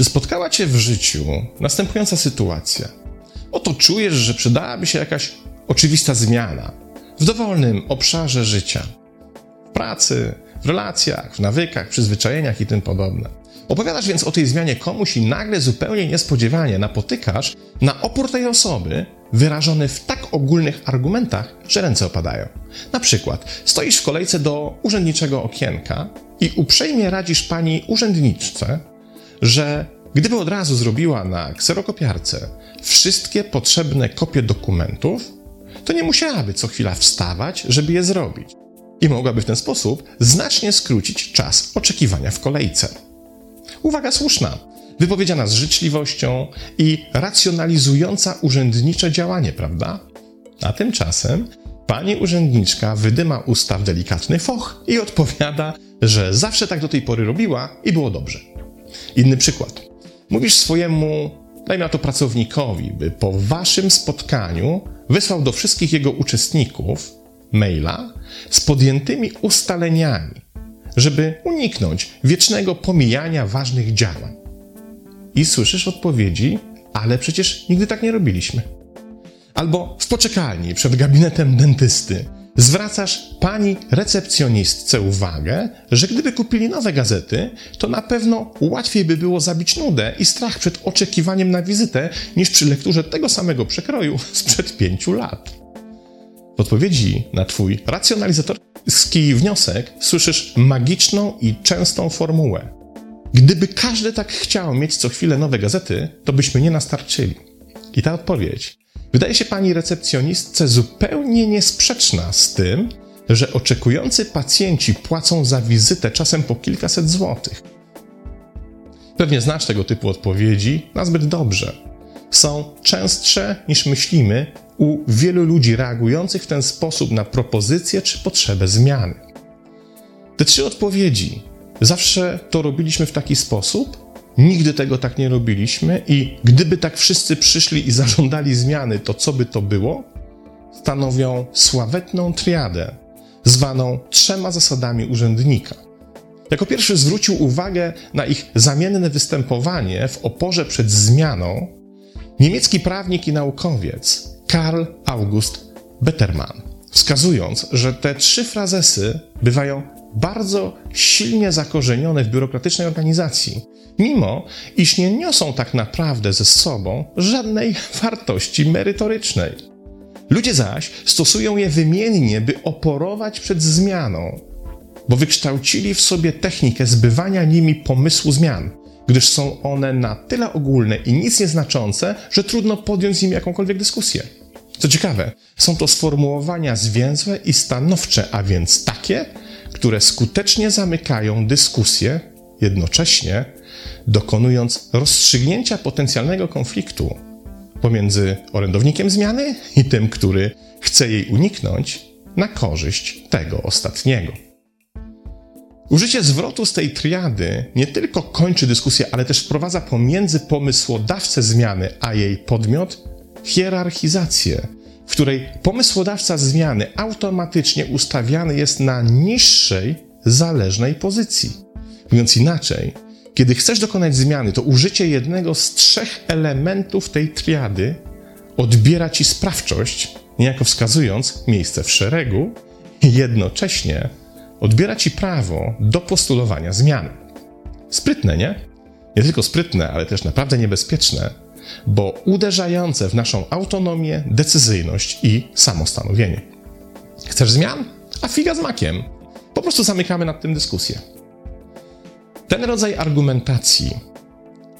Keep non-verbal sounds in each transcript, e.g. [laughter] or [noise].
Czy spotkała Cię w życiu następująca sytuacja? Oto czujesz, że przydałaby się jakaś oczywista zmiana w dowolnym obszarze życia. W pracy, w relacjach, w nawykach, przyzwyczajeniach i tym podobne. Opowiadasz więc o tej zmianie komuś i nagle zupełnie niespodziewanie napotykasz na opór tej osoby wyrażony w tak ogólnych argumentach, że ręce opadają. Na przykład stoisz w kolejce do urzędniczego okienka i uprzejmie radzisz pani urzędniczce, że gdyby od razu zrobiła na kserokopiarce wszystkie potrzebne kopie dokumentów, to nie musiałaby co chwila wstawać, żeby je zrobić. I mogłaby w ten sposób znacznie skrócić czas oczekiwania w kolejce. Uwaga słuszna, wypowiedziana z życzliwością i racjonalizująca urzędnicze działanie, prawda? A tymczasem pani urzędniczka wydyma usta w delikatny foch i odpowiada, że zawsze tak do tej pory robiła i było dobrze. Inny przykład. Mówisz swojemu, dajmy na to pracownikowi, by po waszym spotkaniu wysłał do wszystkich jego uczestników maila z podjętymi ustaleniami, żeby uniknąć wiecznego pomijania ważnych działań. I słyszysz odpowiedzi, ale przecież nigdy tak nie robiliśmy. Albo w poczekalni przed gabinetem dentysty zwracasz pani recepcjonistce uwagę, że gdyby kupili nowe gazety, to na pewno łatwiej by było zabić nudę i strach przed oczekiwaniem na wizytę niż przy lekturze tego samego przekroju sprzed pięciu lat. Odpowiedzi na twój racjonalizatorski wniosek słyszysz magiczną i częstą formułę. Gdyby każdy tak chciał mieć co chwilę nowe gazety, to byśmy nie nastarczyli. I ta odpowiedź wydaje się pani recepcjonistce zupełnie niesprzeczna z tym, że oczekujący pacjenci płacą za wizytę czasem po kilkaset złotych. Pewnie znasz tego typu odpowiedzi nazbyt dobrze. Są częstsze niż myślimy u wielu ludzi reagujących w ten sposób na propozycję czy potrzebę zmiany. Te trzy odpowiedzi zawsze to robiliśmy w taki sposób, Nigdy tego tak nie robiliśmy i gdyby tak wszyscy przyszli i zażądali zmiany, to co by to było? Stanowią sławetną triadę, zwaną trzema zasadami urzędnika. Jako pierwszy zwrócił uwagę na ich zamienne występowanie w oporze przed zmianą niemiecki prawnik i naukowiec Karl August Bettermann, wskazując, że te trzy frazesy bywają bardzo silnie zakorzenione w biurokratycznej organizacji, mimo iż nie niosą tak naprawdę ze sobą żadnej [laughs] wartości merytorycznej. Ludzie zaś stosują je wymiennie, by oporować przed zmianą, bo wykształcili w sobie technikę zbywania nimi pomysłu zmian, gdyż są one na tyle ogólne i nic nieznaczące, że trudno podjąć z nimi jakąkolwiek dyskusję. Co ciekawe, są to sformułowania zwięzłe i stanowcze, a więc takie, które skutecznie zamykają dyskusję, jednocześnie dokonując rozstrzygnięcia potencjalnego konfliktu pomiędzy orędownikiem zmiany i tym, który chce jej uniknąć, na korzyść tego ostatniego. Użycie zwrotu z tej triady nie tylko kończy dyskusję, ale też wprowadza pomiędzy pomysłodawcę zmiany a jej podmiot hierarchizację, w której pomysłodawca zmiany automatycznie ustawiany jest na niższej, zależnej pozycji. Mówiąc inaczej, kiedy chcesz dokonać zmiany, to użycie jednego z trzech elementów tej triady odbiera ci sprawczość, niejako wskazując miejsce w szeregu, jednocześnie odbiera ci prawo do postulowania zmiany. Sprytne, nie? Nie tylko sprytne, ale też naprawdę niebezpieczne, bo uderzające w naszą autonomię, decyzyjność i samostanowienie. Chcesz zmian? A figa z makiem. Po prostu zamykamy nad tym dyskusję. Ten rodzaj argumentacji,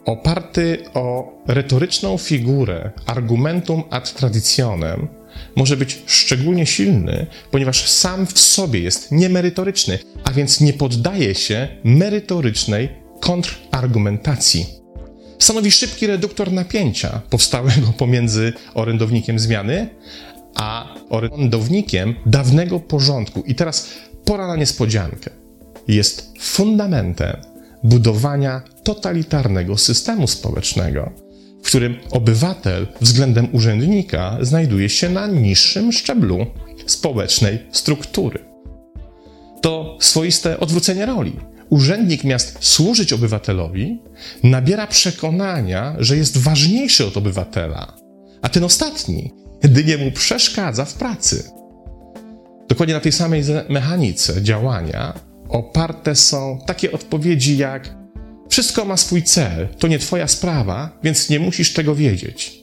oparty o retoryczną figurę argumentum ad traditionem, może być szczególnie silny, ponieważ sam w sobie jest niemerytoryczny, a więc nie poddaje się merytorycznej kontrargumentacji. Stanowi szybki reduktor napięcia powstałego [laughs] pomiędzy orędownikiem zmiany a orędownikiem dawnego porządku. I teraz pora na niespodziankę. Jest fundamentem budowania totalitarnego systemu społecznego, w którym obywatel względem urzędnika znajduje się na niższym szczeblu społecznej struktury. To swoiste odwrócenie roli. Urzędnik miast służyć obywatelowi, nabiera przekonania, że jest ważniejszy od obywatela, a ten ostatni jedynie mu przeszkadza w pracy. Dokładnie na tej samej mechanice działania oparte są takie odpowiedzi jak wszystko ma swój cel, to nie twoja sprawa, więc nie musisz tego wiedzieć.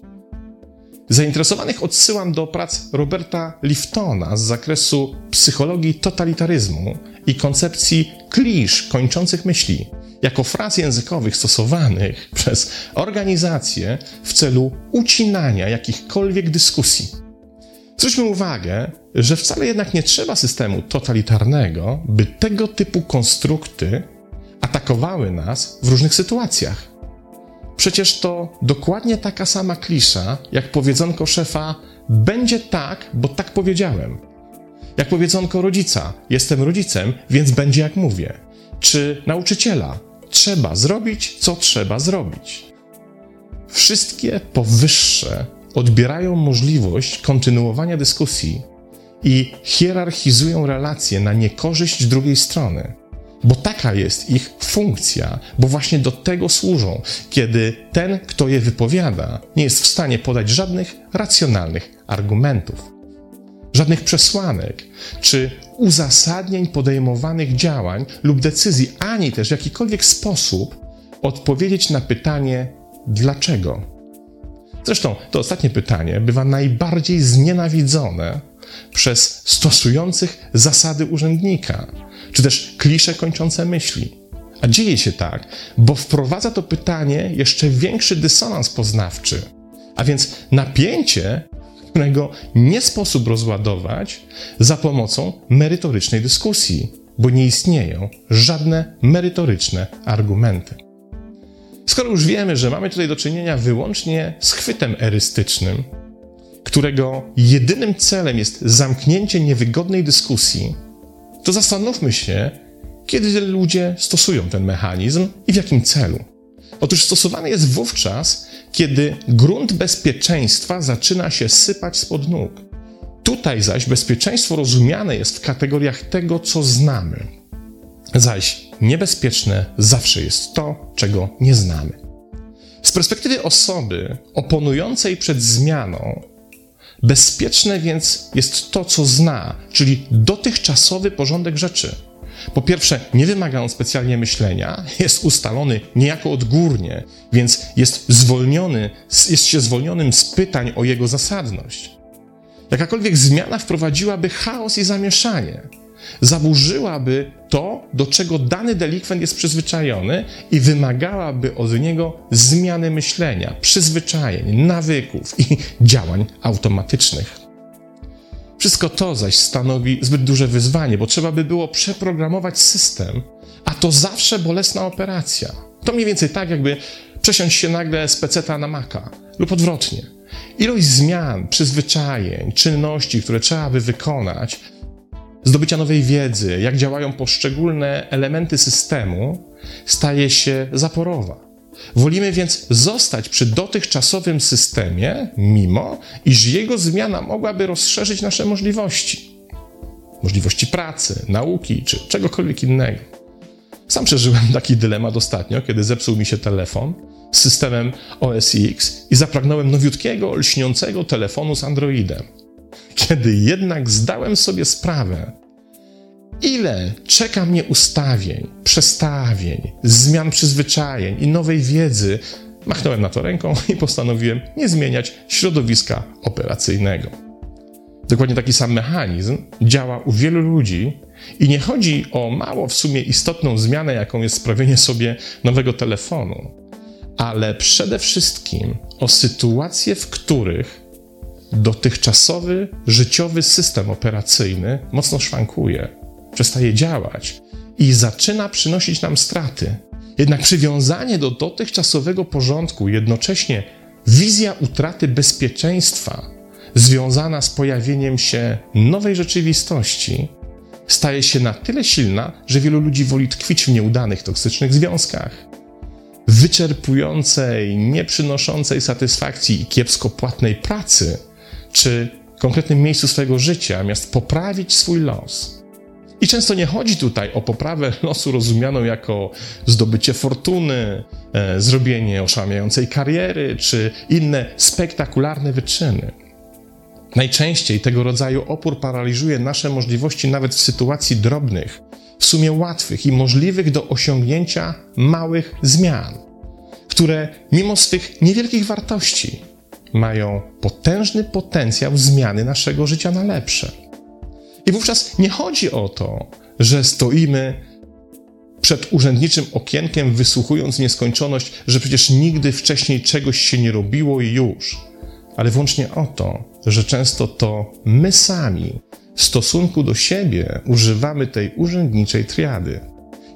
Zainteresowanych odsyłam do prac Roberta Liftona z zakresu psychologii totalitaryzmu i koncepcji klisz kończących myśli, jako fraz językowych stosowanych [laughs] przez organizacje w celu ucinania jakichkolwiek dyskusji. Zwróćmy uwagę, że wcale jednak nie trzeba systemu totalitarnego, by tego typu konstrukty atakowały nas w różnych sytuacjach. Przecież to dokładnie taka sama klisza, jak powiedzonko szefa: będzie tak, bo tak powiedziałem. Jak powiedzonko rodzica: jestem rodzicem, więc będzie jak mówię. Czy nauczyciela: trzeba zrobić, co trzeba zrobić. Wszystkie powyższe odbierają możliwość kontynuowania dyskusji i hierarchizują relacje na niekorzyść drugiej strony bo taka jest ich funkcja, bo właśnie do tego służą, kiedy ten, kto je wypowiada, nie jest w stanie podać żadnych racjonalnych argumentów, żadnych przesłanek czy uzasadnień podejmowanych działań lub decyzji, ani też w jakikolwiek sposób odpowiedzieć na pytanie dlaczego. Zresztą to ostatnie pytanie bywa najbardziej znienawidzone przez stosujących zasady urzędnika, czy też klisze kończące myśli. A dzieje się tak, bo wprowadza to pytanie jeszcze większy dysonans poznawczy, a więc napięcie, którego nie sposób rozładować za pomocą merytorycznej dyskusji, bo nie istnieją żadne merytoryczne argumenty. Skoro już wiemy, że mamy tutaj do czynienia wyłącznie z chwytem erystycznym, którego jedynym celem jest zamknięcie niewygodnej dyskusji, to zastanówmy się, kiedy ludzie stosują ten mechanizm i w jakim celu. Otóż stosowany jest wówczas, kiedy grunt bezpieczeństwa zaczyna się sypać spod nóg. Tutaj zaś bezpieczeństwo rozumiane jest w kategoriach tego, co znamy. Zaś niebezpieczne zawsze jest to, czego nie znamy. Z perspektywy osoby oponującej przed zmianą, Bezpieczne więc jest to, co zna, czyli dotychczasowy porządek rzeczy. Po pierwsze, nie wymaga on specjalnie myślenia, jest ustalony niejako odgórnie, więc jest zwolniony, jest się zwolnionym z pytań o jego zasadność. Jakakolwiek zmiana wprowadziłaby chaos i zamieszanie zaburzyłaby to, do czego dany delikwent jest przyzwyczajony i wymagałaby od niego zmiany myślenia, przyzwyczajeń, nawyków i działań automatycznych. Wszystko to zaś stanowi zbyt duże wyzwanie, bo trzeba by było przeprogramować system, a to zawsze bolesna operacja. To mniej więcej tak, jakby przesiąść się nagle z peceta na Maca lub odwrotnie. Ilość zmian, przyzwyczajeń, czynności, które trzeba by wykonać, zdobycia nowej wiedzy, jak działają poszczególne elementy systemu, staje się zaporowa. Wolimy więc zostać przy dotychczasowym systemie, mimo iż jego zmiana mogłaby rozszerzyć nasze możliwości. Możliwości pracy, nauki czy czegokolwiek innego. Sam przeżyłem taki dylemat ostatnio, kiedy zepsuł mi się telefon z systemem OS X i zapragnąłem nowiutkiego, lśniącego telefonu z Androidem. Kiedy jednak zdałem sobie sprawę, ile czeka mnie ustawień, przestawień, zmian przyzwyczajeń i nowej wiedzy, machnąłem na to ręką i postanowiłem nie zmieniać środowiska operacyjnego. Dokładnie taki sam mechanizm działa u wielu ludzi i nie chodzi o mało w sumie istotną zmianę, jaką jest sprawienie sobie nowego telefonu, ale przede wszystkim o sytuacje, w których dotychczasowy życiowy system operacyjny mocno szwankuje, przestaje działać i zaczyna przynosić nam straty. Jednak przywiązanie do dotychczasowego porządku, jednocześnie wizja utraty bezpieczeństwa, związana z pojawieniem się nowej rzeczywistości, staje się na tyle silna, że wielu ludzi woli tkwić w nieudanych, toksycznych związkach. wyczerpującej, nieprzynoszącej satysfakcji i kiepsko płatnej pracy, czy konkretnym miejscu swojego życia, zamiast poprawić swój los. I często nie chodzi tutaj o poprawę [laughs] losu rozumianą jako zdobycie fortuny, e, zrobienie oszałamiającej kariery czy inne spektakularne wyczyny. Najczęściej tego rodzaju opór paraliżuje nasze możliwości nawet w sytuacji drobnych, w sumie łatwych i możliwych do osiągnięcia małych zmian, które mimo swych niewielkich wartości mają potężny potencjał zmiany naszego życia na lepsze. I wówczas nie chodzi o to, że stoimy przed urzędniczym okienkiem, wysłuchując nieskończoność, że przecież nigdy wcześniej czegoś się nie robiło i już, ale wyłącznie o to, że często to my sami w stosunku do siebie używamy tej urzędniczej triady.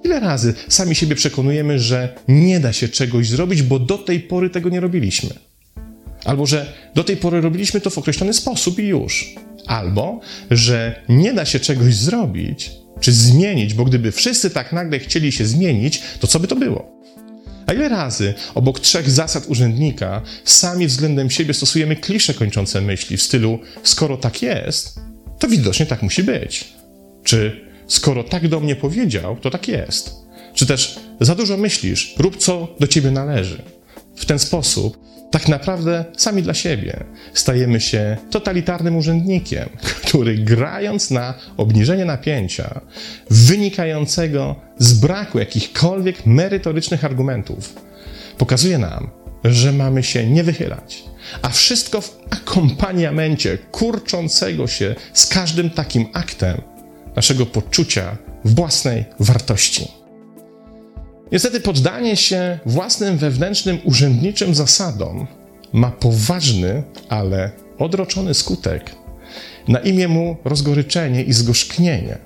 Ile razy sami siebie przekonujemy, że nie da się czegoś zrobić, bo do tej pory tego nie robiliśmy? Albo że do tej pory robiliśmy to w określony sposób i już. Albo że nie da się czegoś zrobić czy zmienić, bo gdyby wszyscy tak nagle chcieli się zmienić, to co by to było? A ile razy obok trzech zasad urzędnika sami względem siebie stosujemy klisze kończące myśli w stylu skoro tak jest, to widocznie tak musi być. Czy skoro tak do mnie powiedział, to tak jest. Czy też za dużo myślisz, rób co do ciebie należy. W ten sposób tak naprawdę sami dla siebie stajemy się totalitarnym urzędnikiem, który grając na obniżenie napięcia wynikającego z braku jakichkolwiek merytorycznych argumentów, pokazuje nam, że mamy się nie wychylać, a wszystko w akompaniamencie kurczącego się z każdym takim aktem naszego poczucia własnej wartości. Niestety poddanie się własnym wewnętrznym urzędniczym zasadom ma poważny, ale odroczony skutek. Na imię mu rozgoryczenie i zgorzknienie.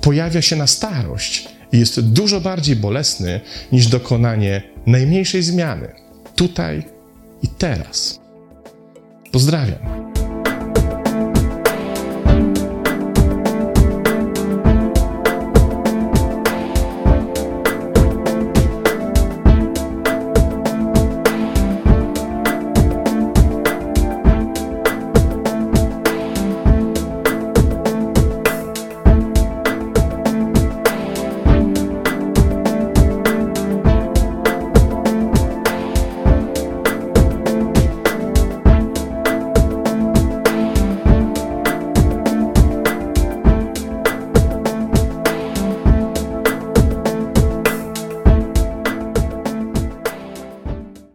Pojawia się na starość i jest dużo bardziej bolesny niż dokonanie najmniejszej zmiany tutaj i teraz. Pozdrawiam.